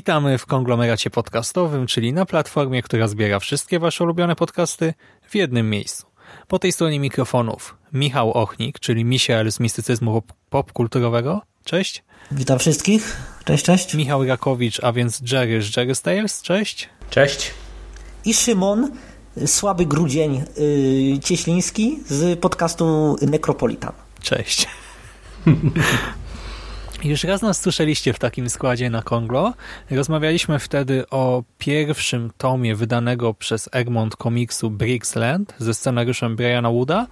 Witamy w konglomeracie podcastowym, czyli na platformie, która zbiera wszystkie Wasze ulubione podcasty w jednym miejscu. Po tej stronie mikrofonów Michał Ochnik, czyli Misiel z mistycyzmu popkulturowego. Cześć. Witam wszystkich. Cześć, cześć. Michał Rakowicz, a więc Jerry z Jerry. Cześć. Cześć. I Szymon, słaby grudzień yy, cieśliński z podcastu Necropolitan. Cześć. Już raz nas słyszeliście w takim składzie na Konglo. Rozmawialiśmy wtedy o pierwszym tomie wydanego przez Egmont komiksu Brixland ze scenariuszem Briana Wooda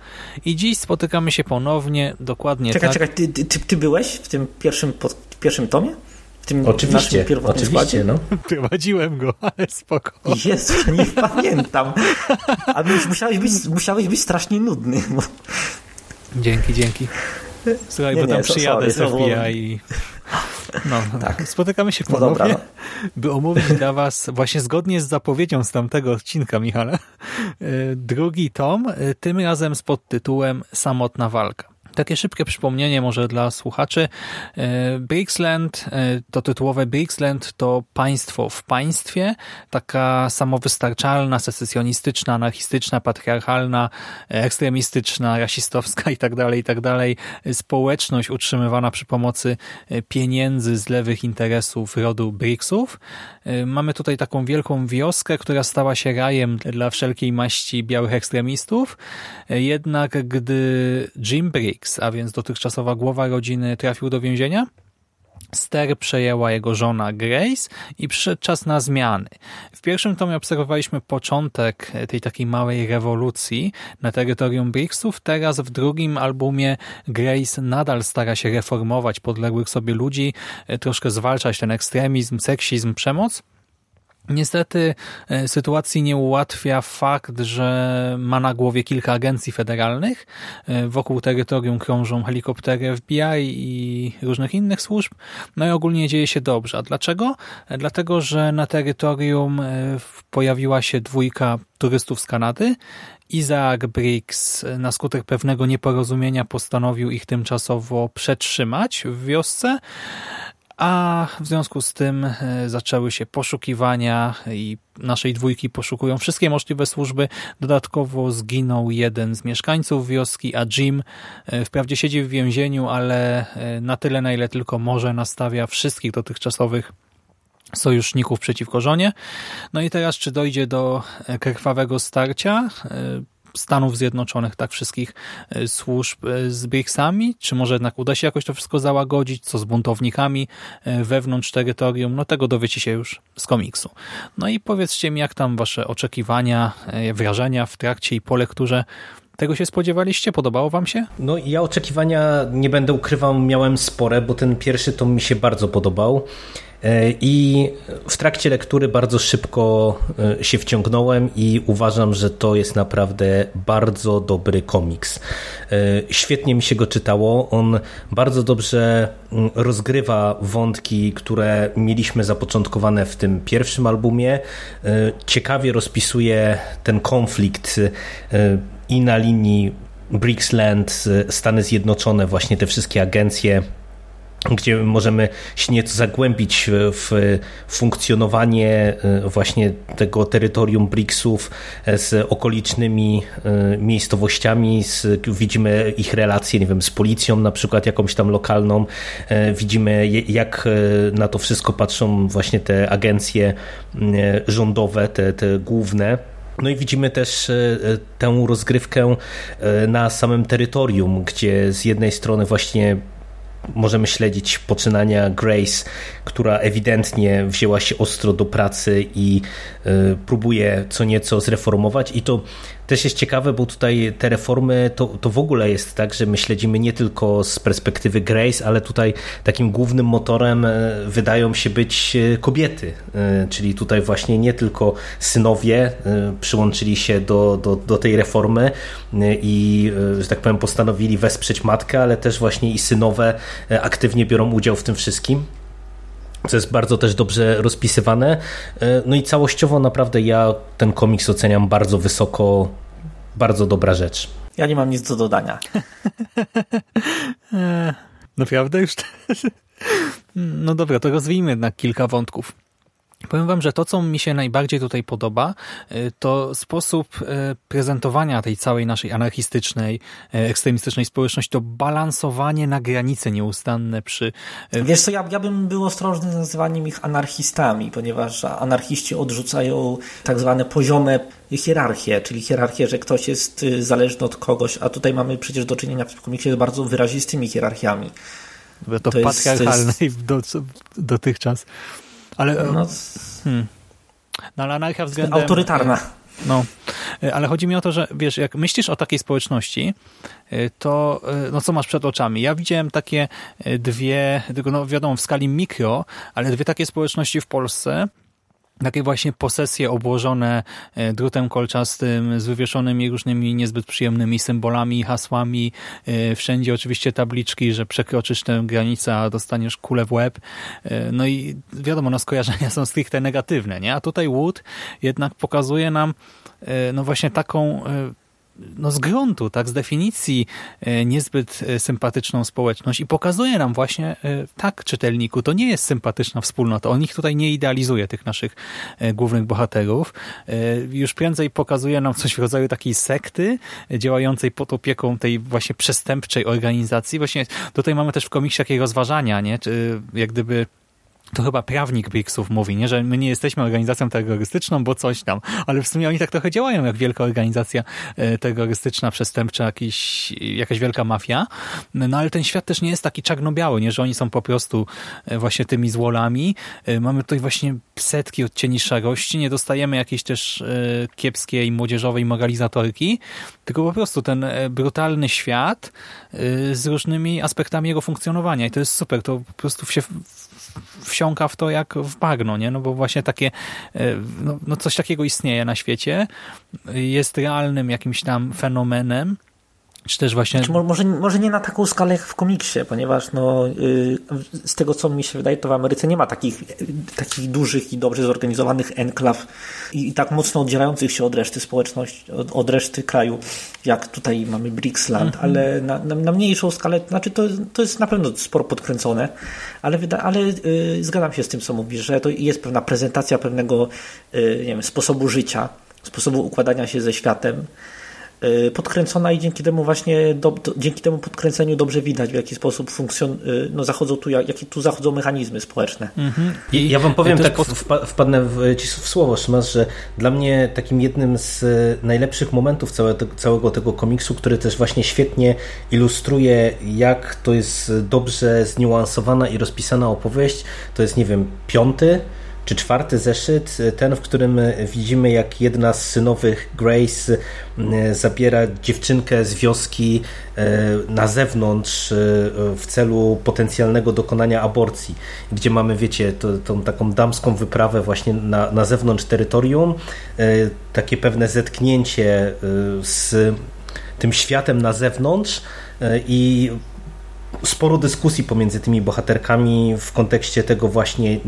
i dziś spotykamy się ponownie, dokładnie czekaj, tak. Czekaj, ty, ty, ty byłeś w tym pierwszym, pod, pierwszym tomie? W tym oczywiście, oczywiście, składzie? no. Prowadziłem go, ale spoko. Jezu, nie pamiętam. A musiałeś być, musiałeś być strasznie nudny. Bo... Dzięki, dzięki. Słuchaj, nie, bo tam nie, przyjadę sorry, z FBI i... No, tak. Spotykamy się ponownie, no dobra, no. by omówić dla Was właśnie zgodnie z zapowiedzią z tamtego odcinka, Michale, e, drugi tom, e, tym razem z podtytułem Samotna walka. Takie szybkie przypomnienie może dla słuchaczy. E, Brixland, e, to tytułowe Brixland to państwo w państwie, taka samowystarczalna, secesjonistyczna, anarchistyczna, patriarchalna, ekstremistyczna, rasistowska tak. Tak społeczność utrzymywana przy pomocy e, pieniędzy z lewych interesów rodu Brixów. Mamy tutaj taką wielką wioskę, która stała się rajem dla wszelkiej maści białych ekstremistów. Jednak gdy Jim Briggs a więc dotychczasowa głowa rodziny, trafił do więzienia. Ster przejęła jego żona Grace i przyszedł czas na zmiany. W pierwszym tomie obserwowaliśmy początek tej takiej małej rewolucji na terytorium Brixów. Teraz w drugim albumie Grace nadal stara się reformować podległych sobie ludzi, troszkę zwalczać ten ekstremizm, seksizm, przemoc. Niestety e, sytuacji nie ułatwia fakt, że ma na głowie kilka agencji federalnych. E, wokół terytorium krążą helikoptery FBI i różnych innych służb. No i ogólnie dzieje się dobrze. A dlaczego? E, dlatego, że na terytorium pojawiła się dwójka turystów z Kanady. Isaac Briggs na skutek pewnego nieporozumienia postanowił ich tymczasowo przetrzymać w wiosce a w związku z tym e, zaczęły się poszukiwania i naszej dwójki poszukują wszystkie możliwe służby. Dodatkowo zginął jeden z mieszkańców wioski, a Jim e, wprawdzie siedzi w więzieniu, ale e, na tyle, na ile tylko może nastawia wszystkich dotychczasowych sojuszników przeciwko żonie. No i teraz, czy dojdzie do krwawego starcia? Stanów Zjednoczonych, tak wszystkich e, służb e, z BRICS-ami, czy może jednak uda się jakoś to wszystko załagodzić, co z buntownikami e, wewnątrz terytorium, no tego dowiecie się już z komiksu. No i powiedzcie mi, jak tam wasze oczekiwania, wrażenia w trakcie i po lekturze tego się spodziewaliście? Podobało wam się? No ja oczekiwania, nie będę ukrywał, miałem spore, bo ten pierwszy tom mi się bardzo podobał. E, I w trakcie lektury bardzo szybko e, się wciągnąłem i uważam, że to jest naprawdę bardzo dobry komiks. E, świetnie mi się go czytało. On bardzo dobrze rozgrywa wątki, które mieliśmy zapoczątkowane w tym pierwszym albumie. Ciekawie rozpisuje ten konflikt i na linii Brixland, Stany Zjednoczone, właśnie te wszystkie agencje gdzie możemy się nieco zagłębić w funkcjonowanie e, właśnie tego terytorium BRICS-ów e, z okolicznymi e, miejscowościami, z, widzimy ich relacje, nie wiem, z policją na przykład jakąś tam lokalną, widzimy jak na to wszystko patrzą właśnie te agencje rządowe, te, te główne. No i widzimy też tę rozgrywkę na samym terytorium, gdzie z jednej strony właśnie możemy śledzić poczynania Grace, która ewidentnie wzięła się ostro do pracy i y, próbuje co nieco zreformować. I to też jest ciekawe, bo tutaj te reformy to, to w ogóle jest tak, że my śledzimy nie tylko z perspektywy Grace, ale tutaj takim głównym motorem wydają się być kobiety, czyli tutaj właśnie nie tylko synowie przyłączyli się do, do, do tej reformy i, że tak powiem, postanowili wesprzeć matkę, ale też właśnie i synowe aktywnie biorą udział w tym wszystkim co jest bardzo też dobrze rozpisywane. No i całościowo naprawdę ja ten komiks oceniam bardzo wysoko, bardzo dobra rzecz. Ja nie mam nic do dodania. Naprawdę już? No dobra, to rozwijmy jednak kilka wątków. Powiem wam, że to, co mi się najbardziej tutaj podoba, y, to sposób y, prezentowania tej całej naszej anarchistycznej, y, ekstremistycznej społeczności, to balansowanie na granice nieustanne przy... Wiesz co, ja, ja bym był ostrożny z nazywaniem ich anarchistami, ponieważ anarchiści odrzucają tak zwane poziome hierarchie, czyli hierarchię, że ktoś jest zależny od kogoś, a tutaj mamy przecież do czynienia w komiksie z bardzo wyrazistymi hierarchiami. To, to patriarchalnej jest... dotychczas. Ale, no, hmm. no ale anarchia względem... Autorytarna. No, ale chodzi mi o to, że wiesz, jak myślisz o takiej społeczności, to no co masz przed oczami? Ja widziałem takie dwie, tylko no wiadomo w skali mikro, ale dwie takie społeczności w Polsce, takie właśnie posesje obłożone e, drutem kolczastym z wywieszonymi różnymi niezbyt przyjemnymi symbolami, hasłami. E, wszędzie oczywiście tabliczki, że przekroczysz tę granicę, a dostaniesz kulę w łeb. E, no i wiadomo, no skojarzenia są stricte negatywne, nie? A tutaj Wood jednak pokazuje nam no właśnie taką no z gruntu, tak, z definicji e, niezbyt e, sympatyczną społeczność i pokazuje nam właśnie, e, tak czytelniku, to nie jest sympatyczna wspólnota. On ich tutaj nie idealizuje, tych naszych głównych bohaterów. Już prędzej pokazuje nam coś w rodzaju takiej sekty działającej pod opieką tej właśnie przestępczej organizacji. Właśnie tutaj mamy też w komiksie takie rozważania, nie? Czy jak gdyby to chyba prawnik Brixów mówi, nie? że my nie jesteśmy organizacją terrorystyczną, bo coś tam, ale w sumie oni tak trochę działają jak wielka organizacja e, terrorystyczna, przestępcza, jakiś, jakaś wielka mafia, no ale ten świat też nie jest taki czarno-biały, nie? że oni są po prostu e, właśnie tymi złolami. E, mamy tutaj właśnie setki odcieni szarości, nie dostajemy jakiejś też kiepskiej młodzieżowej moralizatorki, tylko po prostu ten brutalny świat z różnymi aspektami jego funkcjonowania i to jest super, to po prostu się wsiąka w to jak w bagno, nie? No bo właśnie takie, e, no, no coś takiego istnieje na świecie, jest realnym jakimś tam fenomenem, czy też właśnie... Znaczy, może, może nie na taką skalę jak w komiksie, ponieważ no, yy, z tego co mi się wydaje, to w Ameryce nie ma takich, takich dużych i dobrze zorganizowanych enklaw i, i tak mocno oddzielających się od reszty społeczności, od, od reszty kraju, jak tutaj mamy Brixland, -hmm. ale na, na, na, mniejszą skalę, znaczy to, to jest na pewno sporo podkręcone, ale, wyda, ale yy, zgadzam się z tym, co mówisz, że to jest pewna prezentacja pewnego yy, nie wiem, sposobu życia, sposobu układania się ze światem, Y, podkręcona i dzięki temu właśnie do, do, dzięki temu podkręceniu dobrze widać w jaki sposób funkcjon, y, no zachodzą tu, jakie tu zachodzą mechanizmy społeczne. Mhm. I ja wam powiem tak, wpa wpadnę w, ci w słowo Szymas, że dla mnie takim jednym z najlepszych momentów całego, całego tego komiksu, który też właśnie świetnie ilustruje jak to jest dobrze zniuansowana i rozpisana opowieść, to jest nie wiem, piąty czy czwarty zeszyt, ten, w którym widzimy, jak jedna z synowych Grace e, zabiera dziewczynkę z wioski na zewnątrz w celu potencjalnego dokonania aborcji, gdzie mamy, wiecie, to, tą taką damską wyprawę właśnie na, na zewnątrz terytorium, takie pewne zetknięcie z tym światem na zewnątrz i sporo dyskusji pomiędzy tymi bohaterkami w kontekście tego właśnie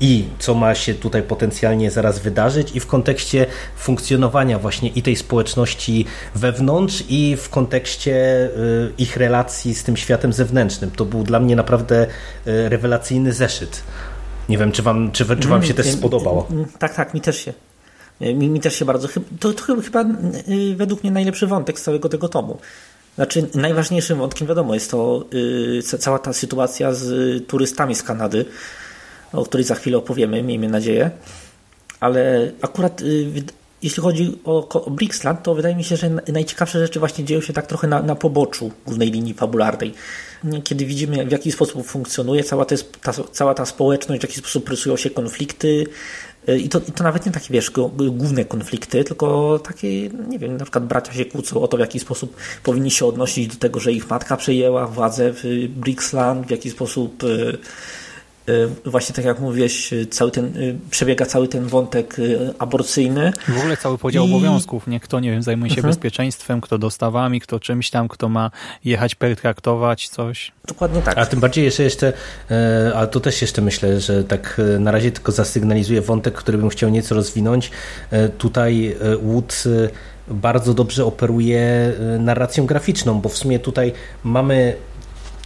i co ma się tutaj potencjalnie zaraz wydarzyć i w kontekście funkcjonowania właśnie i tej społeczności wewnątrz i w kontekście y, ich relacji z tym światem zewnętrznym. To był dla mnie naprawdę y, rewelacyjny zeszyt. Nie wiem, czy wam, czy, czy wam się też spodobało. Tak, tak, mi też się. Mi, mi też się bardzo. To, to chyba y, według mnie najlepszy wątek z całego tego tomu. Znaczy, najważniejszym wątkiem, wiadomo, jest to cała ta sytuacja z turystami z Kanady, o której za chwilę opowiemy, miejmy nadzieję. Ale akurat y, jeśli chodzi o, Brixland, to wydaje mi się, że najciekawsze rzeczy właśnie dzieją się tak trochę na, na poboczu głównej linii fabularnej. Kiedy widzimy, w jaki sposób funkcjonuje cała, ta, cała ta społeczność, w jaki sposób rysują się konflikty, I to, I to nawet nie takie, wiesz, główne konflikty, tylko takie, nie wiem, na przykład bracia się kłócą o to, w jaki sposób powinni się odnosić do tego, że ich matka przejęła władzę w Brixland, w jaki sposób Y, właśnie tak jak mówiłeś, cały ten, y, przebiega cały ten wątek y, aborcyjny. W ogóle cały podział I... obowiązków, nie? Kto, nie wiem, zajmuje się mhm. bezpieczeństwem, kto dostawami, kto czymś tam, kto ma jechać pertraktować coś. Dokładnie tak. A tym bardziej jeszcze, jeszcze ale to też jeszcze myślę, że tak na razie tylko zasygnalizuje wątek, który bym chciał nieco rozwinąć. Tutaj Wood bardzo dobrze operuje narracją graficzną, bo w sumie tutaj mamy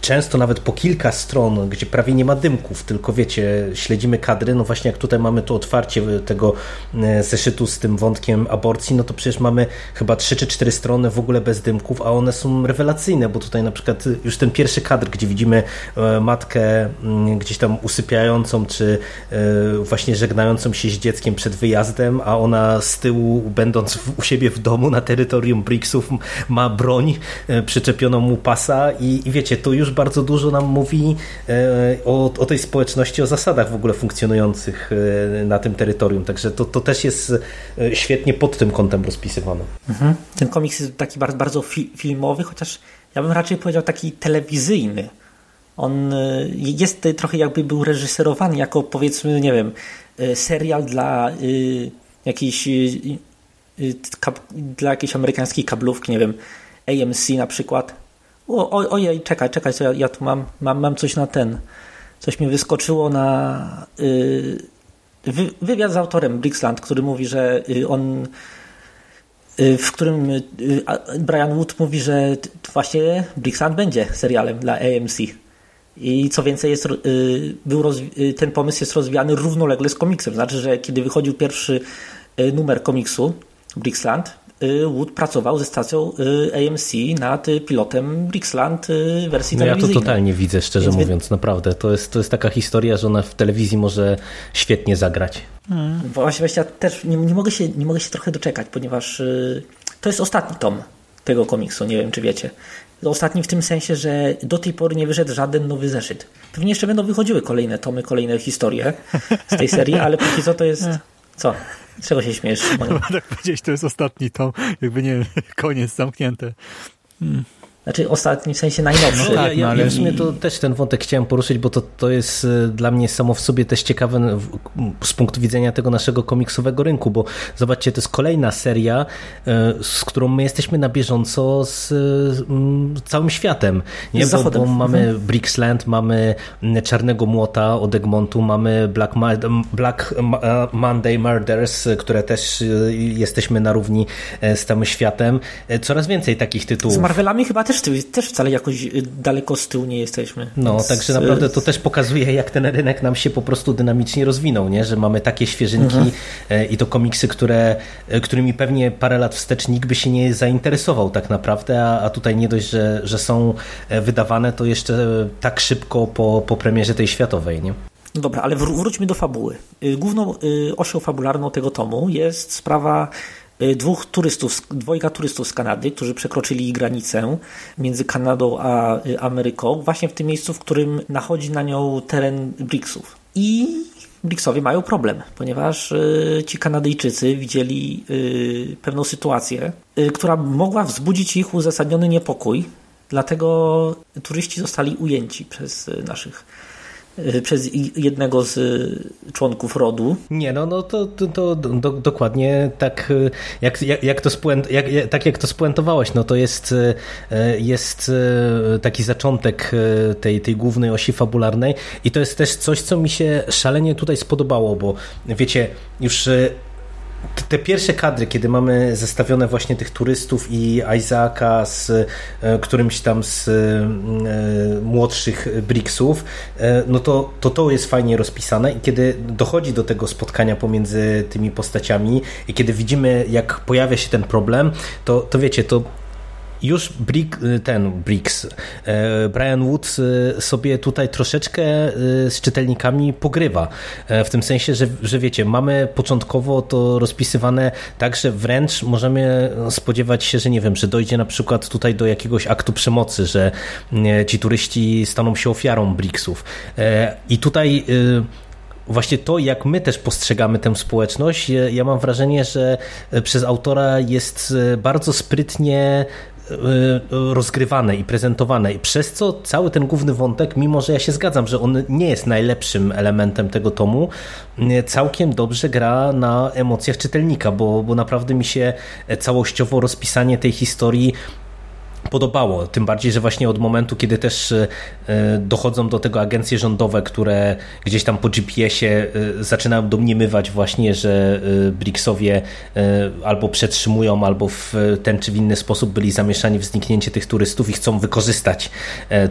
często nawet po kilka stron, gdzie prawie nie ma dymków, tylko wiecie, śledzimy kadry, no właśnie jak tutaj mamy tu otwarcie tego e, zeszytu z tym wątkiem aborcji, no to przecież mamy chyba trzy czy cztery strony w ogóle bez dymków, a one są rewelacyjne, bo tutaj na przykład już ten pierwszy kadr, gdzie widzimy e, matkę mm, gdzieś tam usypiającą, czy e, właśnie żegnającą się z dzieckiem przed wyjazdem, a ona z tyłu, będąc u siebie w domu na terytorium Brixów, ma broń przyczepioną mu pasa i, i wiecie, to już bardzo dużo nam mówi e, o, o tej społeczności, o zasadach w ogóle funkcjonujących e, na tym terytorium. Także to, to też jest e, świetnie pod tym kątem rozpisywane. Mhm. Ten komiks jest taki bardzo, bardzo filmowy, chociaż ja bym raczej powiedział taki telewizyjny. On jest trochę jakby był reżyserowany jako powiedzmy, nie wiem, serial dla jakiejś dla jakiejś amerykańskiej kablówki, nie wiem, AMC na przykład o, o, ojej, czekaj, czekaj, co ja, ja tu mam, mam, mam coś na ten. Coś mi wyskoczyło na wy, wywiad z autorem Brixland, który mówi, że yy, on yy, w którym y, Brian Wood mówi, że właśnie Brixland będzie serialem dla AMC. I co więcej, jest, y, był y, ten pomysł jest rozwijany równolegle z komiksem. Znaczy, że kiedy wychodził pierwszy numer komiksu Brixland, Y, Wood pracował ze stacją y, AMC nad pilotem Brixland y, wersji no. Ja to totalnie widzę, szczerze Więc mówiąc, naprawdę. To jest, to jest taka historia, że ona w telewizji może świetnie zagrać. Hmm. Właśnie, właśnie ja też nie, nie, mogę się, nie mogę się trochę doczekać, ponieważ to jest ostatni tom tego komiksu, nie wiem czy wiecie. Ostatni w tym sensie, że do tej pory nie wyszedł żaden nowy zeszyt. Pewnie jeszcze będą wychodziły kolejne tomy, kolejne historie z tej serii, ale póki co to jest... Co? Czego się śmiesz? No, tak powiedzieć, to jest ostatni tom, jakby nie koniec, zamknięte. Hmm. Znaczy ostatni, w sensie najnowszy. No, tak, ja, ja, ja w sumie to też ten wątek chciałem poruszyć, bo to, to jest e, dla mnie samo w sobie też ciekawe z punktu widzenia tego naszego komiksowego rynku, bo zobaczcie, to jest kolejna seria, e, z którą my jesteśmy na bieżąco z całym światem. Nie? Bo, bo mamy mhm. Brixland, mamy Czarnego Młota od Egmontu, mamy Black, Ma Black Monday Murders, które też e, jesteśmy na równi z całym światem. Coraz więcej takich tytułów. Z Marvelami chyba też też, też wcale jakoś y, daleko z tyłu nie jesteśmy. No, więc... także naprawdę to też pokazuje, jak ten rynek nam się po prostu dynamicznie rozwinął, nie? że mamy takie świeżynki mhm. E, i to komiksy, które, e, którymi pewnie parę lat wstecz nikt by się nie zainteresował tak naprawdę, a, a tutaj nie dość, że, że są e, wydawane, to jeszcze tak szybko po, po premierze tej światowej. Nie? No dobra, ale wróćmy do fabuły. Y, główną y, osią fabularną tego tomu jest sprawa Y, dwóch turystów, dwojga turystów z Kanady, którzy przekroczyli granicę między Kanadą a y, Ameryką, właśnie w tym miejscu, w którym nachodzi na nią teren BRICS-ów. I BRICS-owie mają problem, ponieważ y, ci Kanadyjczycy widzieli pewną sytuację, która mogła wzbudzić ich uzasadniony niepokój, dlatego turyści zostali ujęci przez naszych Y, przez jednego z y, członków rodu. Nie, no, no to, to, to do, dokładnie tak y, jak, jak, jak to spuent, jak, tak jak to spuentowałeś, no to jest, jest taki zaczątek tej, tej głównej osi fabularnej i to jest też coś, co mi się szalenie tutaj spodobało, bo wiecie, już te pierwsze kadry, kiedy mamy zestawione właśnie tych turystów i Isaaca z e, którymś tam z e, młodszych Bricksów, e, no to, to to jest fajnie rozpisane i kiedy dochodzi do tego spotkania pomiędzy tymi postaciami i kiedy widzimy, jak pojawia się ten problem, to, to wiecie, to już Brick, y, ten Briggs, e, Brian Wood y, sobie tutaj troszeczkę y, z czytelnikami pogrywa. E, w tym sensie, że, że wiecie, mamy początkowo to rozpisywane tak, że wręcz możemy spodziewać się, że nie wiem, że dojdzie na przykład tutaj do jakiegoś aktu przemocy, że ci turyści staną się ofiarą Briggsów. E, I tutaj właśnie to, jak my też postrzegamy tę społeczność, ja mam wrażenie, że przez autora jest bardzo sprytnie rozgrywane i prezentowane. I przez co cały ten główny wątek, mimo że ja się zgadzam, że on nie jest najlepszym elementem tego tomu, całkiem dobrze gra na emocjach czytelnika, bo, bo naprawdę mi się całościowo rozpisanie tej historii podobało. Tym bardziej, że właśnie od momentu, kiedy też e, dochodzą do tego agencje rządowe, które gdzieś tam po GPS-ie e, zaczynają domniemywać właśnie, że e, Bricksowie albo przetrzymują, albo w ten czy w inny sposób byli zamieszani w zniknięcie tych turystów i chcą wykorzystać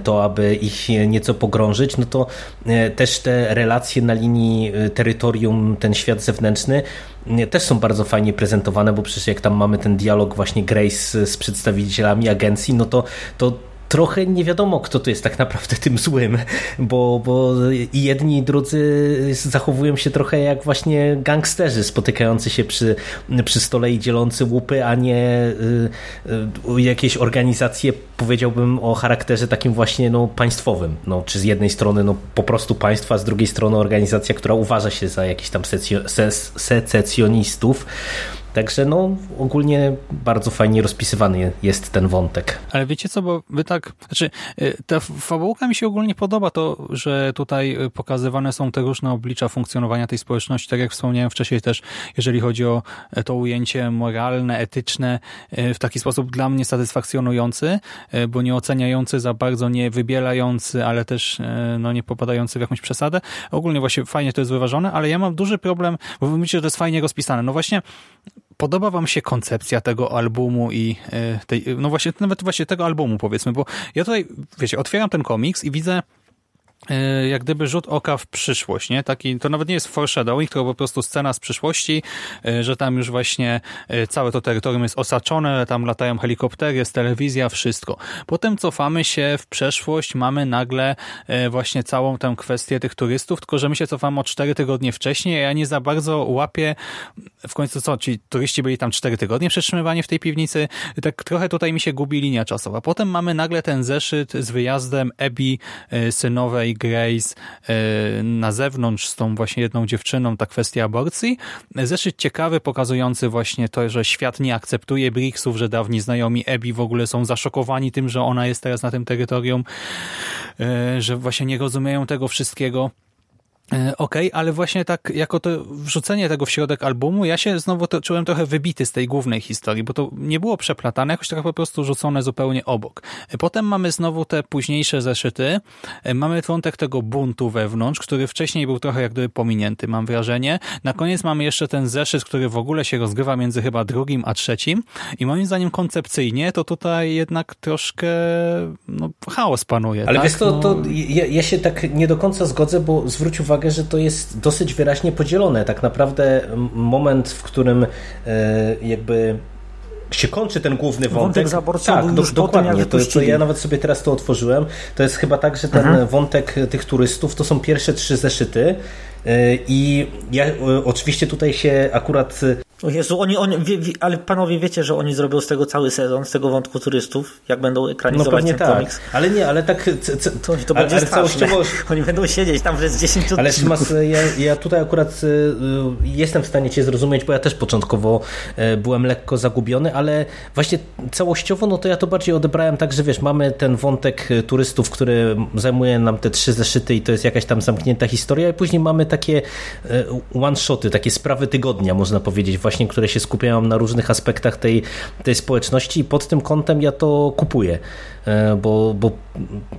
to, aby ich nieco pogrążyć, no to też te relacje na linii terytorium, ten świat zewnętrzny też są bardzo fajnie prezentowane, bo przecież jak tam mamy ten dialog właśnie Grace z przedstawicielami agencji, no to, to trochę nie wiadomo, kto tu jest tak naprawdę tym złym, bo, bo i jedni i drudzy zachowują się trochę jak właśnie gangsterzy spotykający się przy, przy stole i dzielący łupy, a nie y, y, jakieś organizacje, powiedziałbym o charakterze takim właśnie no, państwowym. No, czy z jednej strony no, po prostu państwa, z drugiej strony organizacja, która uważa się za jakichś tam secesjonistów. Także no ogólnie bardzo fajnie rozpisywany jest ten wątek. Ale wiecie co, bo wy tak, znaczy y, ta fabułka mi się ogólnie podoba to, że tutaj y, pokazywane są te różne oblicza funkcjonowania tej społeczności, tak jak wspomniałem wcześniej też, jeżeli chodzi o e, to ujęcie moralne, etyczne, e, w taki sposób dla mnie satysfakcjonujący, bo nie oceniający za bardzo, nie wybielający, ale też no, nie popadający w jakąś przesadę. Ogólnie właśnie fajnie to jest wyważone, ale ja mam duży problem, bo myślę, że to jest fajnie rozpisane. No właśnie podoba wam się koncepcja tego albumu i e, tej, no właśnie, nawet właśnie tego albumu powiedzmy, bo ja tutaj, wiecie, otwieram ten komiks i widzę E, jak gdyby rzut oka w przyszłość, nie? Taki, to nawet nie jest foreshadowing, to po prostu scena z przyszłości, e, że tam już właśnie e, całe to terytorium jest osaczone, tam latają helikoptery, jest telewizja, wszystko. Potem cofamy się w przeszłość, mamy nagle właśnie całą tę kwestię tych turystów, tylko że my się cofamy o cztery tygodnie wcześniej, a ja nie za bardzo łapię w końcu co, ci turyści byli tam cztery tygodnie przetrzymywani w tej piwnicy, tak trochę tutaj mi się gubi linia czasowa. Potem mamy nagle ten zeszyt z wyjazdem Ebi, synowej Grace e, na zewnątrz z tą właśnie jedną dziewczyną, ta kwestia aborcji. Zeszyt ciekawy, pokazujący właśnie to, że świat nie akceptuje Bricksów, że dawni znajomi Ebi w ogóle są zaszokowani tym, że ona jest teraz na tym terytorium, e, że właśnie nie rozumieją tego wszystkiego. E, okej, okay, ale właśnie tak jako to wrzucenie tego w środek albumu, ja się znowu to czułem trochę wybity z tej głównej historii, bo to nie było przeplatane, jakoś tak po prostu rzucone zupełnie obok. E, potem mamy znowu te późniejsze zeszyty, e, mamy wątek tego buntu wewnątrz, który wcześniej był trochę jak gdyby pominięty, mam wrażenie. Na koniec mamy jeszcze ten zeszyt, który w ogóle się rozgrywa między chyba drugim a trzecim i moim zdaniem koncepcyjnie to tutaj jednak troszkę no, chaos panuje. Ale tak? wiesz to, no... to ja, ja się tak nie do końca zgodzę, bo zwróć uwagę, uwagę, że to jest dosyć wyraźnie podzielone. Tak naprawdę moment, w którym e, jakby się kończy ten główny wątek. wątek tak, do, dokładnie. To, to, ja nawet sobie teraz to otworzyłem. To jest chyba tak, że ten mhm. wątek tych turystów to są pierwsze trzy zeszyty. E, I ja e, oczywiście tutaj się akurat o Jezu, oni, oni wie, wie, ale panowie wiecie, że oni zrobią z tego cały sezon, z tego wątku turystów, jak będą ekranizować no ten tak. komiks. Ale nie, ale tak... C, to, to ale, będzie całościowo... Oni będą siedzieć tam przez 10 Ale Szymas, ja, ja tutaj akurat jestem w stanie cię zrozumieć, bo ja też początkowo byłem lekko zagubiony, ale właśnie całościowo, no to ja to bardziej odebrałem tak, że wiesz, mamy ten wątek turystów, który zajmuje nam te trzy zeszyty i to jest jakaś tam zamknięta historia i później mamy takie one-shoty, takie sprawy tygodnia, można powiedzieć, właśnie właśnie, które się skupiają na różnych aspektach tej, tej społeczności i pod tym kątem ja to kupuję, e, bo, bo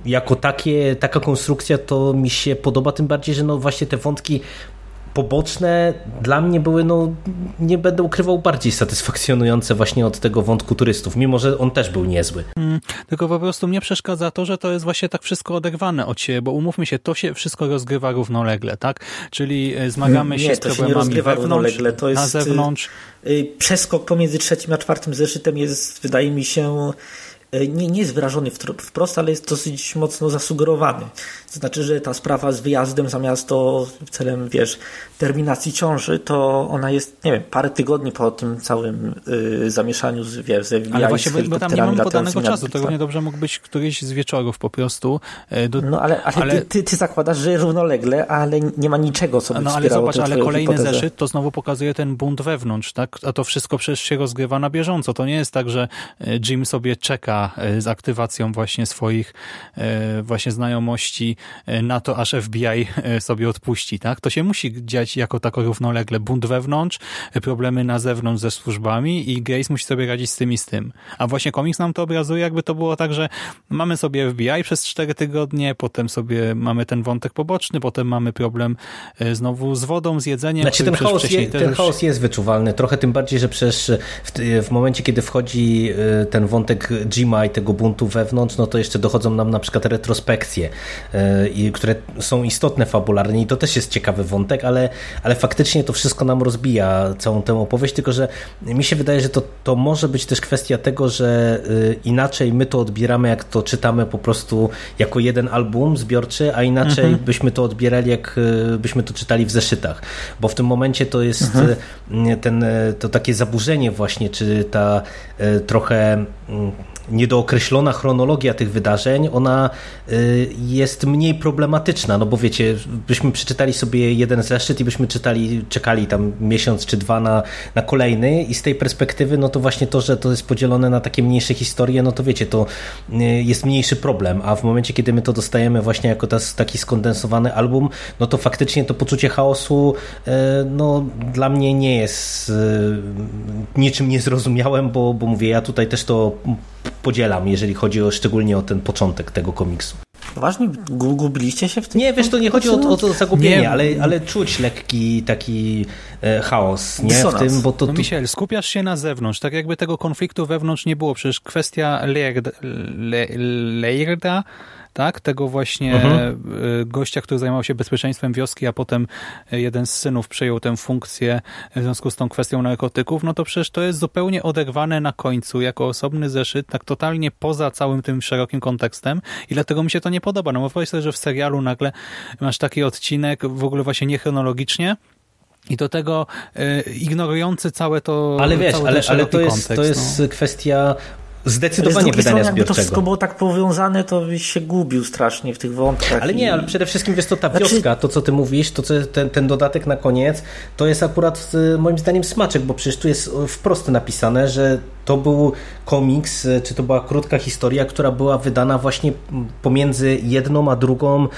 jako takie, taka konstrukcja to mi się podoba, tym bardziej, że no właśnie te wątki poboczne dla mnie były, no nie będę ukrywał, bardziej satysfakcjonujące właśnie od tego wątku turystów, mimo że on też był niezły. Hmm, tylko po prostu mnie przeszkadza to, że to jest właśnie tak wszystko oderwane od siebie, bo umówmy się, to się wszystko rozgrywa równolegle, tak? Czyli e, zmagamy się nie, z problemami się wewnątrz, to jest, na zewnątrz. Y, przeskok pomiędzy trzecim a czwartym zeszytem jest, wydaje mi się, nie, nie jest wyrażony wprost, ale jest dosyć mocno zasugerowany. To znaczy, że ta sprawa z wyjazdem zamiast to celem, wiesz, terminacji ciąży, to ona jest, nie wiem, parę tygodni po tym całym y, zamieszaniu z, wiesz, z Ale właśnie, bo, bo tam nie mamy podanego czasu, to równie dobrze mógł być któryś z wieczorów po prostu. E, do... No ale, ale, ale... Ty, ty, ty, zakładasz, że równolegle, ale nie ma niczego, co by No ale zobacz, ale kolejny hipotezę. zeszyt to znowu pokazuje ten bunt wewnątrz, tak? A to wszystko przecież się rozgrywa na bieżąco. To nie jest tak, że e, Jim sobie czeka e, z aktywacją właśnie swoich właśnie znajomości na to, aż FBI sobie odpuści, tak? To się musi dziać jako tako równolegle. Bunt wewnątrz, problemy na zewnątrz ze służbami i Grace musi sobie radzić z tym i z tym. A właśnie komiks nam to obrazuje, jakby to było tak, że mamy sobie FBI przez cztery tygodnie, potem sobie mamy ten wątek poboczny, potem mamy problem e, znowu z wodą, z jedzeniem. Znaczy ten chaos, je, ten chaos jest wyczuwalny, trochę tym bardziej, że przecież w, w momencie, kiedy wchodzi e, ten wątek Jima i tego buntu wewnątrz, no to jeszcze dochodzą nam na przykład retrospekcje, e, które są istotne fabularnie i to też jest ciekawy wątek, ale, ale faktycznie to wszystko nam rozbija całą tę opowieść, tylko że mi się wydaje, że to, to może być też kwestia tego, że inaczej my to odbieramy, jak to czytamy po prostu jako jeden album zbiorczy, a inaczej mhm. byśmy to odbierali, jak e, byśmy to czytali w zeszytach. Bo w tym momencie to jest mhm. E, ten, to takie zaburzenie właśnie, czy ta trochę mm, niedookreślona chronologia tych wydarzeń, ona y, jest mniej problematyczna, no bo wiecie, byśmy przeczytali sobie jeden zeszyt i byśmy czytali, czekali tam miesiąc czy dwa na, na kolejny i z tej perspektywy, no to właśnie to, że to jest podzielone na takie mniejsze historie, no to wiecie, to y, jest mniejszy problem, a w momencie, kiedy my to dostajemy właśnie jako taki skondensowany album, no to faktycznie to poczucie chaosu, y, no dla mnie nie jest niczym niezrozumiałym, bo, bo mówię, ja tutaj też to podzielam, jeżeli chodzi o, szczególnie o ten początek tego komiksu. Poważnie? Gubiliście się w tym? Nie, wiesz, to nie chodzi o, o to zagubienie, ale, ale czuć lekki taki e, chaos nie? w tym, bo to... No Michel, skupiasz się na zewnątrz, tak jakby tego konfliktu wewnątrz nie było, przecież kwestia Leirda, Le, Leirda tak? Tego właśnie mhm. E, gościa, który zajmował się bezpieczeństwem wioski, a potem jeden z synów przejął tę funkcję w związku z tą kwestią narkotyków, no to przecież to jest zupełnie oderwane na końcu, jako osobny zeszyt, tak totalnie poza całym tym szerokim kontekstem i dlatego mi się to nie podoba. No bo wyobraź sobie, że w serialu nagle masz taki odcinek w ogóle właśnie niechronologicznie, i do tego y, ignorujący całe to. Ale wiesz, ale, ale to, jest, kontekst, to jest no. kwestia Zdecydowanie wydania strony, zbiorczego. Jakby to wszystko było tak powiązane, to byś się gubił strasznie w tych wątkach. Ale nie, ale przede wszystkim wiesz, to ta znaczy... wioska, to co ty mówisz, to co, ten, ten dodatek na koniec, to jest akurat y, moim zdaniem smaczek, bo przecież tu jest wprost napisane, że to był komiks, y, czy to była krótka historia, która była wydana właśnie pomiędzy jedną a drugą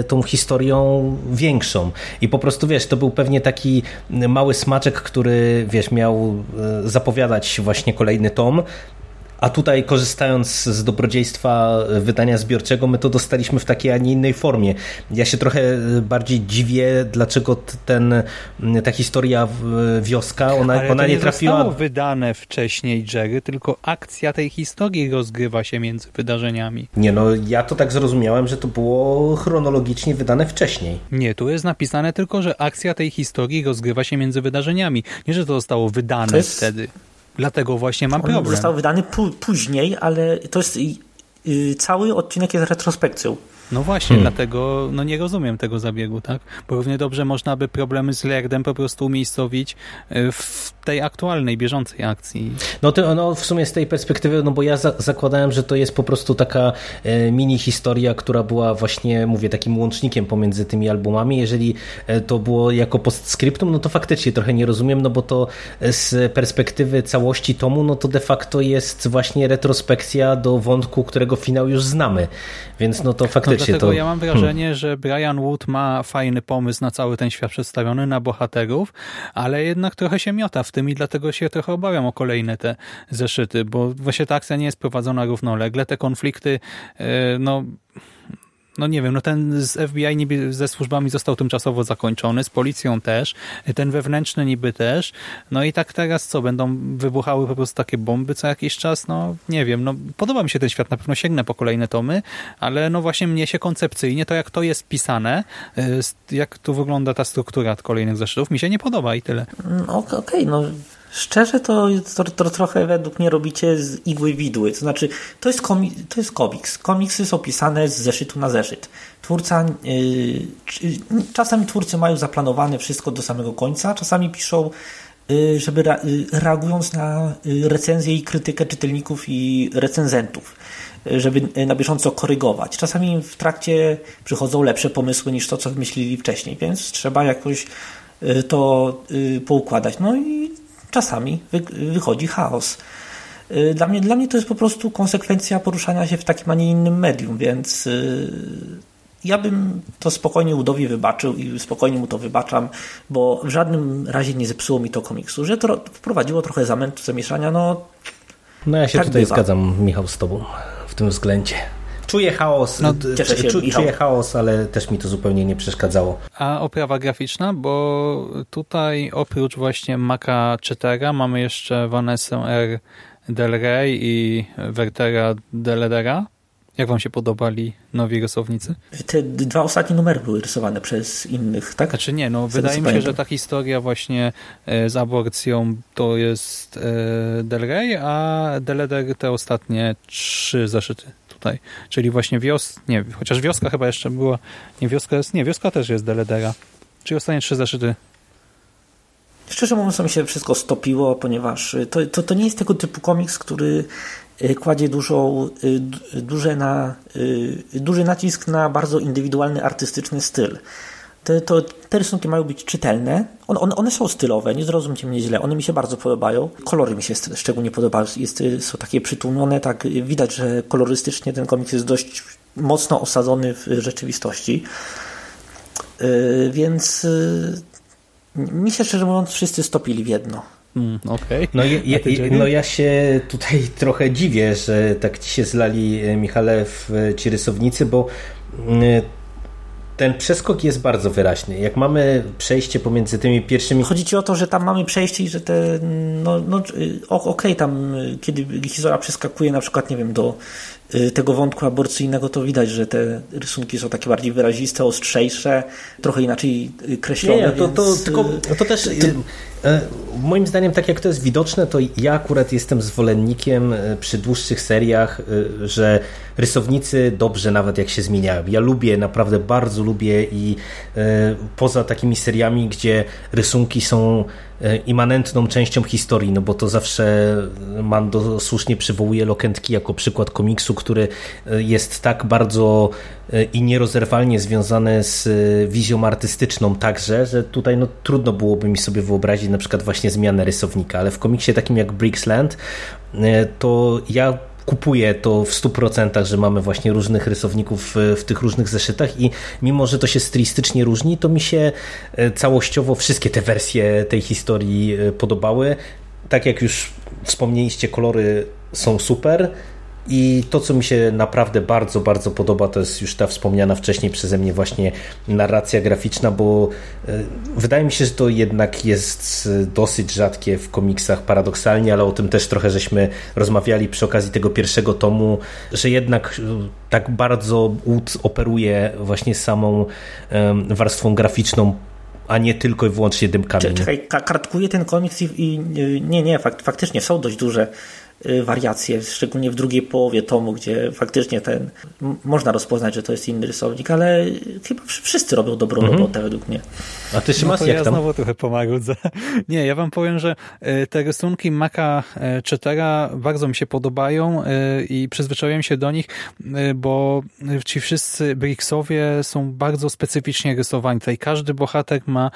y, tą historią większą. I po prostu wiesz, to był pewnie taki mały smaczek, który wiesz, miał zapowiadać właśnie kolejny tom. A tutaj korzystając z dobrodziejstwa wydania zbiorczego, my to dostaliśmy w takiej, a nie innej formie. Ja się trochę bardziej dziwię, dlaczego ten, ta historia wioska, ona, Ale ona to nie, nie trafiła... zostało wydane wcześniej, Jerry, tylko akcja tej historii rozgrywa się między wydarzeniami. Nie, no ja to tak zrozumiałem, że to było chronologicznie wydane wcześniej. Nie, tu jest napisane tylko, że akcja tej historii rozgrywa się między wydarzeniami. Nie, że to zostało wydane jest... wtedy. Dlatego właśnie mam problem. On został wydany później, ale to jest cały odcinek jest retrospekcją. No właśnie, hmm. dlatego no nie rozumiem tego zabiegu, tak? Bo równie dobrze można by problemy z Lerdem po prostu umiejscowić e, w tej aktualnej, bieżącej akcji. No to no, w sumie z tej perspektywy, no bo ja za zakładałem, że to jest po prostu taka e, mini historia, która była właśnie, mówię, takim łącznikiem pomiędzy tymi albumami. Jeżeli e, to było jako postscriptum, no to faktycznie trochę nie rozumiem, no bo to z perspektywy całości tomu, no to de facto jest właśnie retrospekcja do wątku, którego finał już znamy. Więc no to faktycznie dlatego to... ja mam wrażenie, hmm. że Brian Wood ma fajny pomysł na cały ten świat przedstawiony, na bohaterów, ale jednak trochę się miota w tym i dlatego się trochę obawiam o kolejne te zeszyty, bo właśnie ta akcja nie jest prowadzona równolegle, te konflikty, e, no no nie wiem, no ten z FBI niby ze służbami został tymczasowo zakończony, z policją też, ten wewnętrzny niby też, no i tak teraz co, będą wybuchały po prostu takie bomby co jakiś czas, no nie wiem, no podoba mi się ten świat, na pewno sięgnę po kolejne tomy, ale no właśnie mnie się koncepcyjnie, to jak to jest pisane, y, jak tu wygląda ta struktura kolejnych zeszytów, mi się nie podoba i tyle. Mm, okej, okay, no Szczerze to, to, to, trochę według mnie robicie z igły widły. To znaczy, to jest, komi to jest komiks. Komiksy są pisane z zeszytu na zeszyt. Twórca, yy, twórcy mają zaplanowane wszystko do samego końca, czasami piszą, yy, żeby yy, reagując na y, recenzję i krytykę czytelników i recenzentów, y, żeby na bieżąco korygować. Czasami w trakcie przychodzą lepsze pomysły niż to, co wymyślili wcześniej, więc trzeba jakoś y, to poukładać. No i czasami wychodzi chaos. Y, dla mnie, dla mnie to jest po prostu konsekwencja poruszania się w takim, a nie innym medium, więc y, ja bym to spokojnie Udowi wybaczył i spokojnie mu to wybaczam, bo w żadnym razie nie zepsuło mi to komiksu, że to wprowadziło trochę zamętu, zamieszania, no No ja się tak tutaj bywa. zgadzam, Michał, z tobą w tym względzie. Czuję chaos, no, cieszę się, czu, czuję chaos, ale też mi to zupełnie nie przeszkadzało. A oprawa graficzna, bo tutaj oprócz właśnie Maka Czytera mamy jeszcze Vanessa R. Del Rey i Wertera Deledera. Jak wam się podobali nowi rysownicy? Te dwa ostatnie numery były rysowane przez innych, tak? Znaczy nie, no wydaje mi się, że ta historia właśnie e, z aborcją to jest e, Del Rey, a Deleder te ostatnie trzy zaszyty tutaj. Czyli właśnie wios... Nie, chociaż wioska chyba jeszcze była... Nie, wioska jest... Nie, wioska też jest Deledera. Czyli ostatnie trzy zaszyty Szczerze mówiąc, mi się wszystko stopiło, ponieważ to, to, to nie jest tego typu komiks, który e, kładzie dużą, e, duże na, duży nacisk na bardzo indywidualny, artystyczny styl. Te, to, te rysunki mają być czytelne. One, one, one, są stylowe, nie zrozumcie mnie źle. One mi się bardzo podobają. Kolory mi się szczególnie podobają. Jest, są takie przytłumione, tak widać, że kolorystycznie ten komiks jest dość mocno osadzony w rzeczywistości. Yy, więc yy, mi się szczerze mówiąc wszyscy stopili w jedno. Mm, okay. no, ja, no ja się tutaj trochę dziwię, że tak ci się zlali e, Michale w e, ci rysownicy, bo mm, ten przeskok jest bardzo wyraźny. Jak mamy przejście pomiędzy tymi pierwszymi... Chodzi ci o to, że tam mamy przejście i że te... No, no okej, okay, tam kiedy historia przeskakuje na przykład, nie wiem, do y, tego wątku aborcyjnego, to widać, że te rysunki są takie bardziej wyraziste, ostrzejsze, trochę inaczej y, kreślone. Nie, to, to, więc... tylko, to też... Y, moim zdaniem, tak jak to jest widoczne, to ja akurat jestem zwolennikiem przy dłuższych seriach, że rysownicy dobrze nawet jak się zmieniają. Ja lubię, naprawdę bardzo lubię i poza takimi seriami, gdzie rysunki są immanentną częścią historii, no bo to zawsze Mando słusznie przywołuje Lokentki jako przykład komiksu, który e, jest tak bardzo i nierozerwalnie związany z wizją artystyczną także, że tutaj no, trudno byłoby mi sobie wyobrazić na przykład właśnie zmianę rysownika, ale w komiksie takim jak Bricksland to ja kupuję to w 100%, że mamy właśnie różnych rysowników w, tych różnych zeszytach i mimo, że to się stylistycznie różni, to mi się e, całościowo wszystkie te wersje tej historii e, podobały. Tak jak już wspomnieliście, kolory są super. I to, co mi się naprawdę bardzo, bardzo podoba, to jest już ta wspomniana wcześniej przeze mnie właśnie narracja graficzna, bo e, wydaje mi się, że to jednak jest dosyć rzadkie w komiksach paradoksalnie, ale o tym też trochę żeśmy rozmawiali przy okazji tego pierwszego tomu, że jednak e, tak bardzo Wood operuje właśnie samą warstwą graficzną a nie tylko i wyłącznie dymkami. Czekaj, kartkuje ten komiks i, i nie, nie, fakt, faktycznie są dość duże wariacje, szczególnie w drugiej połowie tomu, gdzie faktycznie ten można rozpoznać, że to jest inny rysownik, ale chyba wszyscy robią dobrą mhm. robotę według mnie. A ty Szymas, no jak ja tam? znowu trochę pomarudzę. Nie, ja wam powiem, że y, te rysunki Maka y, Czetera bardzo mi się podobają i przyzwyczaiłem się do nich, bo ci wszyscy Bricksowie są bardzo specyficznie rysowani. Tutaj każdy bohater ma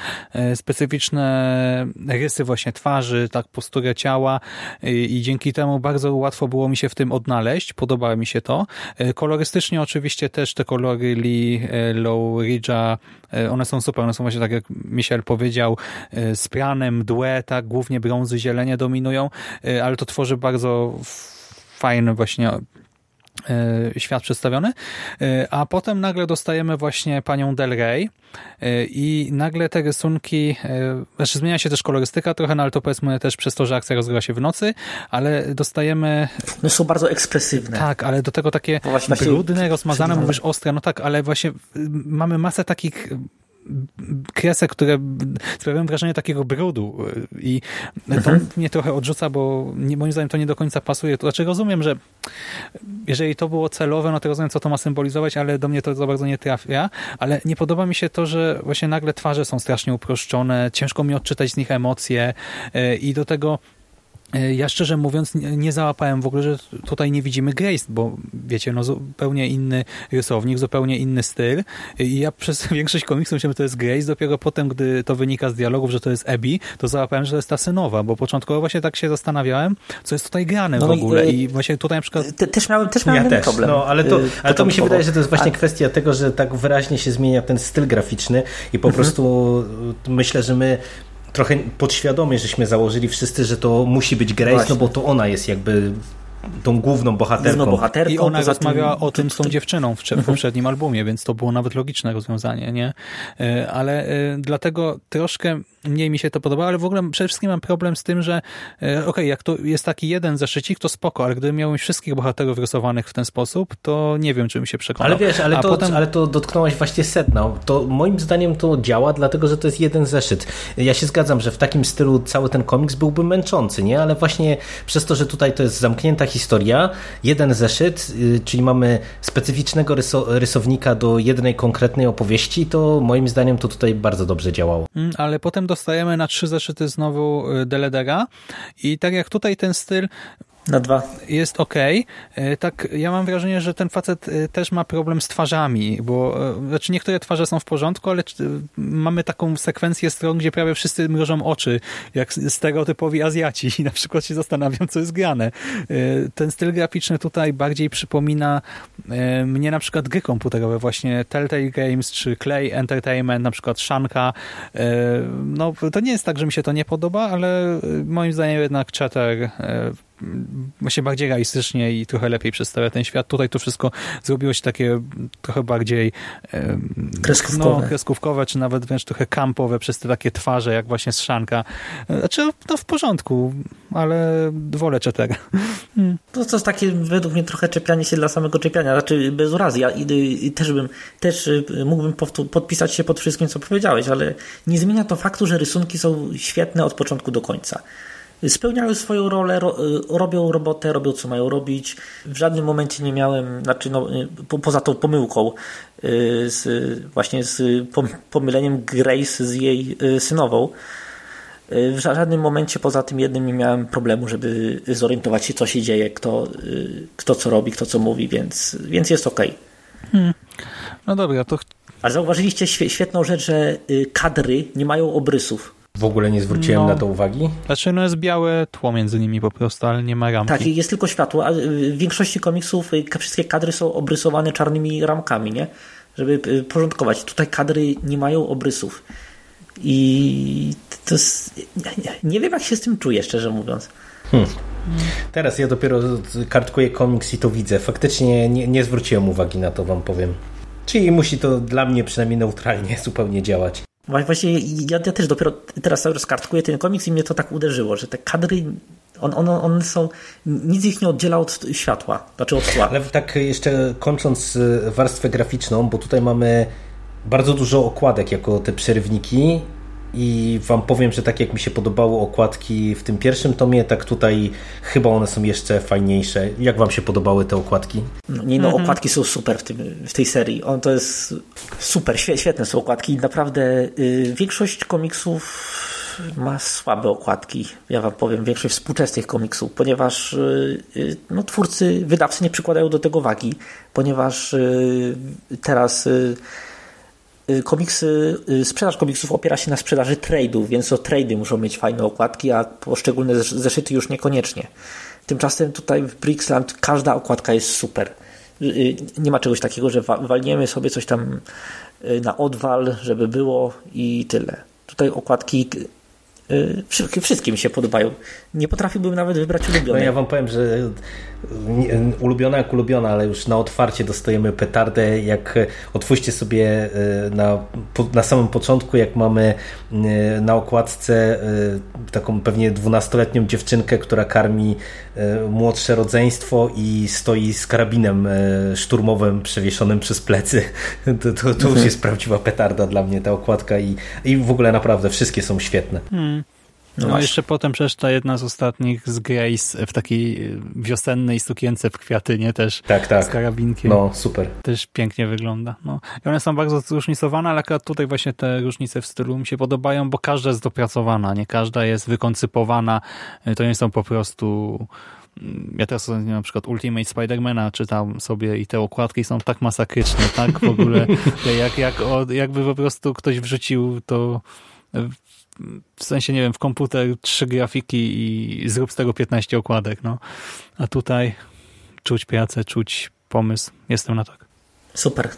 specyficzne rysy właśnie twarzy, tak posturę ciała i dzięki temu bardzo łatwo było mi się w tym odnaleźć, podobało mi się to. E, kolorystycznie oczywiście też te kolory Lee, e, Low Ridge'a, e, one są super, one są właśnie tak jak Michel powiedział, z pianem, mdłe, tak, głównie brązy, zielenie dominują, ale to tworzy bardzo fajny właśnie E, świat przedstawiony, e, a potem nagle dostajemy właśnie panią Del Rey e, i nagle te rysunki, znaczy zmienia się też kolorystyka trochę, no ale to powiedzmy też przez to, że akcja rozgrywa się w nocy, ale dostajemy... No są bardzo ekspresywne. Tak, ale do tego takie no brudne, rozmazane, mówisz ostre, no tak, ale właśnie mamy masę takich kresek, które sprawiają wrażenie takiego brudu i to mhm. mnie trochę odrzuca, bo nie, moim zdaniem to nie do końca pasuje. To znaczy rozumiem, że jeżeli to było celowe, no to rozumiem, co to ma symbolizować, ale do mnie to za bardzo nie trafia, ale nie podoba mi się to, że właśnie nagle twarze są strasznie uproszczone, ciężko mi odczytać z nich emocje e, i do tego ja szczerze mówiąc nie załapałem w ogóle, że tutaj nie widzimy Grace, bo wiecie, no zupełnie inny rysownik, zupełnie inny styl i ja przez większość komiksów myślałem, że to jest Grace, dopiero potem, gdy to wynika z dialogów, że to jest Abby, to załapałem, że to jest ta synowa, bo początkowo właśnie tak się zastanawiałem, co jest tutaj grane no w ogóle i, i właśnie tutaj na przykład... Te, też miałem, też miałem ja też, problem. No, ale to, y, ale to mi się wydaje, że to jest właśnie kwestia tego, że tak wyraźnie się zmienia ten styl graficzny i po mhm. prostu myślę, że my trochę podświadomie żeśmy założyli wszyscy, że to musi być Grace, Właśnie. no bo to ona jest jakby tą główną bohaterką. Główną bohaterką I ona rozmawiała tym, o tym z tą dziewczyną w, w mhm. poprzednim albumie, więc to było nawet logiczne rozwiązanie, nie? E, ale e, dlatego troszkę mniej mi się to podoba, ale w ogóle przede wszystkim mam problem z tym, że e, okej, okay, jak to jest taki jeden zeszycik, to spoko, ale gdybym miał wszystkich bohaterów rysowanych w ten sposób, to nie wiem, czy mi się przekonał. Ale wiesz, ale, to, potem... ale to dotknąłeś właśnie sedna. To moim zdaniem to działa, dlatego, że to jest jeden zeszyt. Ja się zgadzam, że w takim stylu cały ten komiks byłby męczący, nie? Ale właśnie przez to, że tutaj to jest zamknięta historia, jeden zeszyt, y, czyli mamy specyficznego ryso rysownika do jednej konkretnej opowieści, to moim zdaniem to tutaj bardzo dobrze działało. Mm, ale potem dostajemy na trzy zeszyty znowu y, Deledera i tak jak tutaj ten styl na dwa. Jest ok. E, tak, ja mam wrażenie, że ten facet e, też ma problem z twarzami, bo e, znaczy niektóre twarze są w porządku, ale mamy taką sekwencję stron, gdzie prawie wszyscy mrożą oczy, jak stereotypowi Azjaci i na przykład się zastanawiam, co jest grane. Ten styl graficzny tutaj bardziej przypomina mnie na przykład gry komputerowe, właśnie Telltale Games czy Clay Entertainment, na przykład Shanka. No, to nie jest tak, że mi się to nie podoba, ale moim zdaniem jednak Chatter się bardziej realistycznie i trochę lepiej przedstawia ten świat. Tutaj to wszystko zrobiło się takie trochę bardziej kreskówkowe, no, kreskówkowe czy nawet wręcz trochę kampowe przez te takie twarze, jak właśnie z Szanka. Znaczy, no w porządku, ale wolę Czetera. Hmm. To, to jest takie według mnie trochę czepianie się dla samego czepiania, znaczy bez urazy. Ja i, i też bym, też y, mógłbym podpisać się pod wszystkim, co powiedziałeś, ale nie zmienia to faktu, że rysunki są świetne od początku do końca spełniają swoją rolę, ro, y, robią robotę, robią co mają robić. W żadnym momencie nie miałem, znaczy no, y, po, poza tą pomyłką, y, z, właśnie z pomyleniem Grace z jej synową, w żadnym momencie poza tym jednym nie miałem problemu, żeby zorientować się, co się dzieje, kto, kto co robi, kto co mówi, więc, więc jest ok. Hmm. No dobra, to. Ale zauważyliście świetną rzecz, że kadry nie mają obrysów. W ogóle nie zwróciłem no. na to uwagi. Znaczy, no jest białe tło między nimi po prostu, ale nie ma ramki. Tak, jest tylko światło, a w większości komiksów y, wszystkie kadry są obrysowane czarnymi ramkami, nie? Żeby y, porządkować. Tutaj kadry nie mają obrysów. I to jest... Nie wiem, jak się z tym czuję, szczerze mówiąc. Hmm. Teraz ja dopiero kartkuję komiks i to widzę. Faktycznie nie, nie zwróciłem uwagi na to, wam powiem. Czyli musi to dla mnie przynajmniej neutralnie zupełnie działać. Właśnie ja, ja też dopiero teraz cały czas kartkuję ten komiks i mnie to tak uderzyło, że te kadry on, on, one są, nic ich nie oddziela od światła, znaczy od tła. Ale tak jeszcze kończąc y, warstwę graficzną, bo tutaj mamy bardzo dużo okładek jako te przerywniki i wam powiem, że tak jak mi się podobały okładki w tym pierwszym tomie, tak tutaj chyba one są jeszcze fajniejsze. Jak wam się podobały te okładki? No, nie, no, mhm. okładki są super w, tym, w tej serii. On to jest super, świetne są okładki. Naprawdę y, większość komiksów ma słabe okładki. Ja wam powiem, większość współczesnych komiksów, ponieważ y, y, no, twórcy, wydawcy nie przykładają do tego wagi, ponieważ y, teraz komiksy, y, sprzedaż komiksów opiera się na sprzedaży trade'ów, więc to trade'y muszą mieć fajne okładki, a poszczególne zeszyty już niekoniecznie. Tymczasem tutaj w Brixland każda okładka jest super. Y, nie ma czegoś takiego, że walniemy sobie coś tam na odwal, żeby było i tyle. Tutaj okładki Wszystkie mi się podobają. Nie potrafiłbym nawet wybrać ulubionej. No ja wam powiem, że ulubiona jak ulubiona, ale już na otwarcie dostajemy petardę. Jak otwórzcie sobie na, na samym początku, jak mamy na okładce taką pewnie dwunastoletnią dziewczynkę, która karmi młodsze rodzeństwo i stoi z karabinem szturmowym przewieszonym przez plecy. To, to, to już jest prawdziwa petarda dla mnie ta okładka i, i w ogóle naprawdę wszystkie są świetne. Hmm. No, no jeszcze potem przecież ta jedna z ostatnich z Grace w takiej wiosennej sukience w kwiaty, nie? Też tak, tak. z karabinkiem. No, super. Też pięknie wygląda. No. I one są bardzo zróżnicowane, ale akurat tutaj właśnie te różnice w stylu mi się podobają, bo każda jest dopracowana, nie? Każda jest wykoncypowana. To nie są po prostu ja teraz na przykład Ultimate Spidermana czytam sobie i te okładki są tak masakryczne, tak w ogóle, jak, jak, jakby po prostu ktoś wrzucił to w sensie, nie wiem, w komputer trzy grafiki i zrób z tego 15 okładek, no. A tutaj czuć pracę, czuć pomysł. Jestem na tak. Super.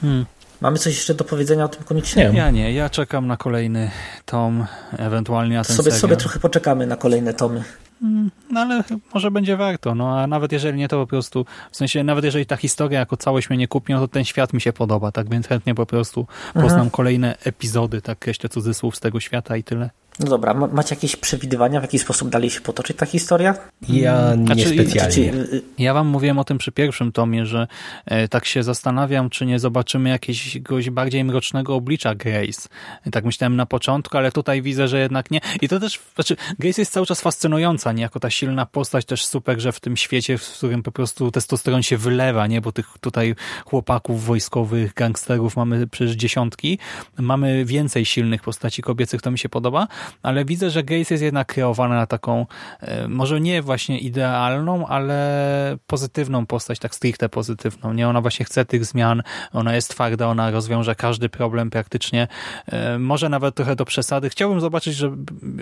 Hmm. Mamy coś jeszcze do powiedzenia o tym komiksie? Nie. Ja nie, ja czekam na kolejny tom, ewentualnie na ten sobie, sobie trochę poczekamy na kolejne tomy. Mm, no ale może będzie warto, no a nawet jeżeli nie, to po prostu, w sensie nawet jeżeli ta historia jako całość mnie nie kupi, no to ten świat mi się podoba, tak więc chętnie po prostu poznam mhm. kolejne epizody, tak jeszcze cudzysłów z tego świata i tyle. No dobra, macie jakieś przewidywania, w jaki sposób dalej się potoczy ta historia? Ja nie znaczy, specjalnie. Znaczy, ja wam mówiłem o tym przy pierwszym tomie, że e, tak się zastanawiam, czy nie zobaczymy jakiegoś bardziej mrocznego oblicza Grace. Tak myślałem na początku, ale tutaj widzę, że jednak nie. I to też, znaczy Grace jest cały czas fascynująca, nie? Jako ta silna postać, też super, że w tym świecie, w którym po prostu testosteron się wylewa, nie? Bo tych tutaj chłopaków wojskowych, gangsterów mamy przecież dziesiątki. Mamy więcej silnych postaci kobiecych, to mi się podoba ale widzę, że Grace jest jednak kreowana na taką, e, może nie właśnie idealną, ale pozytywną postać, tak stricte pozytywną. Nie, ona właśnie chce tych zmian, ona jest twarda, ona rozwiąże każdy problem praktycznie, e, może nawet trochę do przesady. Chciałbym zobaczyć, że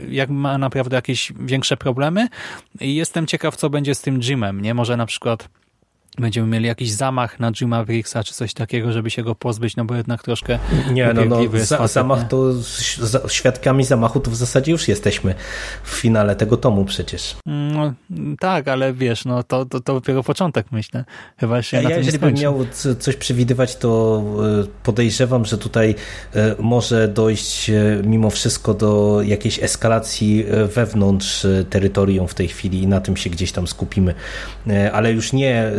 jak ma naprawdę jakieś większe problemy i jestem ciekaw, co będzie z tym Jimem, nie? Może na przykład będziemy mieli jakiś zamach na Jima Briggsa czy coś takiego, żeby się go pozbyć, no bo jednak troszkę nie, no, no, za, zamach to za, świadkami zamachu to w zasadzie już jesteśmy w finale tego tomu przecież. No, tak, ale wiesz, no to, to, to dopiero początek myślę. Chyba się ja, na ja jeżeli bym miał coś przewidywać, to e, podejrzewam, że tutaj e, może dojść e, mimo wszystko do jakiejś eskalacji wewnątrz terytorium w tej chwili i na tym się gdzieś tam skupimy. Ale już nie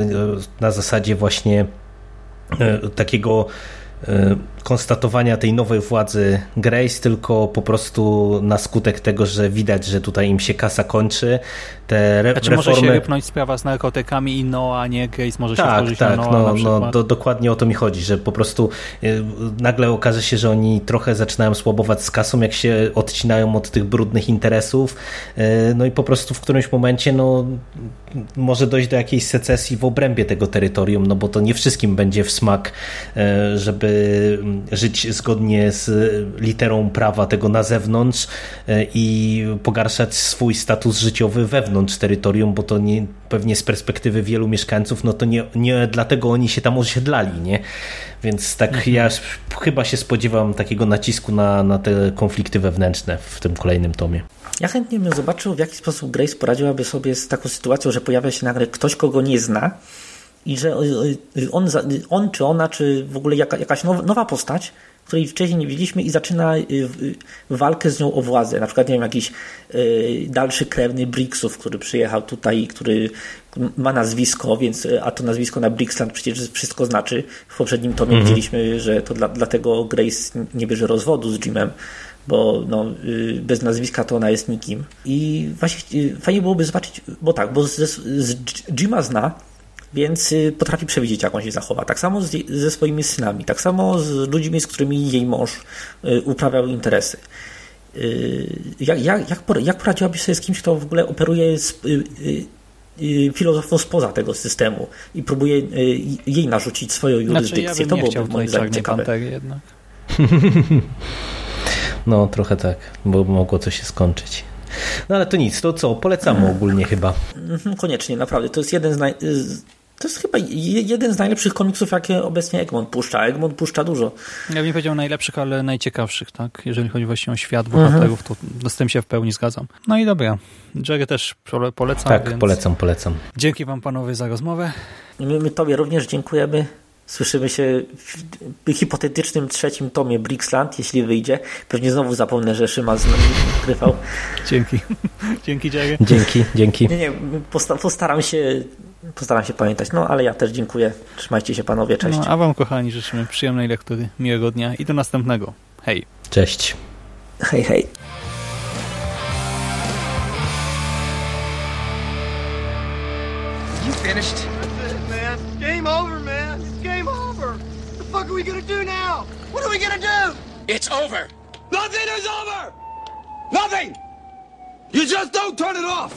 na zasadzie właśnie e, takiego konstatowania tej nowej władzy Grace, tylko po prostu na skutek tego, że widać, że tutaj im się kasa kończy. Te re znaczy reformy... może się rypnąć sprawa z narkotykami i no, a nie Grace może tak, się wkurzyć tak, na Noah no, na no, do, dokładnie o to mi chodzi, że po prostu y, nagle okaże się, że oni trochę zaczynają słabować z kasą, jak się odcinają od tych brudnych interesów, y, no i po prostu w którymś momencie no, może dojść do jakiejś secesji w obrębie tego terytorium, no bo to nie wszystkim będzie w smak, y, żeby żyć zgodnie z literą prawa tego na zewnątrz e, i pogarszać swój status życiowy wewnątrz terytorium, bo to nie, pewnie z perspektywy wielu mieszkańców, no to nie, nie dlatego oni się tam osiedlali, nie? Więc tak mhm. ja chyba się spodziewam takiego nacisku na, na te konflikty wewnętrzne w tym kolejnym tomie. Ja chętnie bym zobaczył, w jaki sposób Grace poradziłaby sobie z taką sytuacją, że pojawia się nagle ktoś, kogo nie zna i że on, on czy ona, czy w ogóle jaka, jakaś nowa postać, której wcześniej nie widzieliśmy i zaczyna y, walkę z nią o władzę. Na przykład, nie wiem, jakiś y, dalszy krewny Brixów, który przyjechał tutaj, który ma nazwisko, więc y, a to nazwisko na Brixland przecież wszystko znaczy. W poprzednim tomie mhm. widzieliśmy, że to dla, dlatego Grace nie bierze rozwodu z Jimem, bo no, bez nazwiska to ona jest nikim. I właśnie fajnie byłoby zobaczyć, bo tak, bo z, z Jima zna, więc y, potrafi przewidzieć, jak on się zachowa. Tak samo z, ze swoimi synami, tak samo z ludźmi, z którymi jej mąż y, uprawiał interesy. Y, jak, jak, jak, jak poradziłabyś sobie z kimś, kto w ogóle operuje z, filozofą spoza tego systemu i próbuje jej narzucić swoją jurysdykcję? Znaczy, ja to byłoby moim zdaniem ciekawe. Jednak. No, trochę tak, bo mogło to się skończyć. No ale to nic, to co? Polecamy ogólnie chyba. Mhm, koniecznie, naprawdę. To jest jeden z, naj, To jest chyba jeden z najlepszych komiksów, jakie obecnie Egmont puszcza. Egmont puszcza dużo. Ja bym powiedział najlepszych, ale najciekawszych, tak? Jeżeli chodzi właśnie o świat bohaterów, mhm. to z tym się w pełni zgadzam. No i dobra. Jerry też polecam. Tak, więc... polecam, polecam. Dzięki wam panowie za rozmowę. My, my tobie również dziękujemy. Słyszymy się w hipotetycznym trzecim tomie Brixland, jeśli wyjdzie. Pewnie znowu zapomnę, że Szyma z nami grywał. Dzięki. dzięki, Jerry. Dzięki, dzięki. Nie, nie, postaram się postaram się pamiętać. No, ale ja też dziękuję. Trzymajcie się panowie, cześć. No, a wam kochani życzymy przyjemnej lektury, miłego dnia i do następnego. Hej. Cześć. Hej, hej. You finished? That's it, man. Game over, man. It's game over. What the fuck are we gonna do now? What are we gonna do? It's over. Nothing is over. Nothing. You just don't turn it off.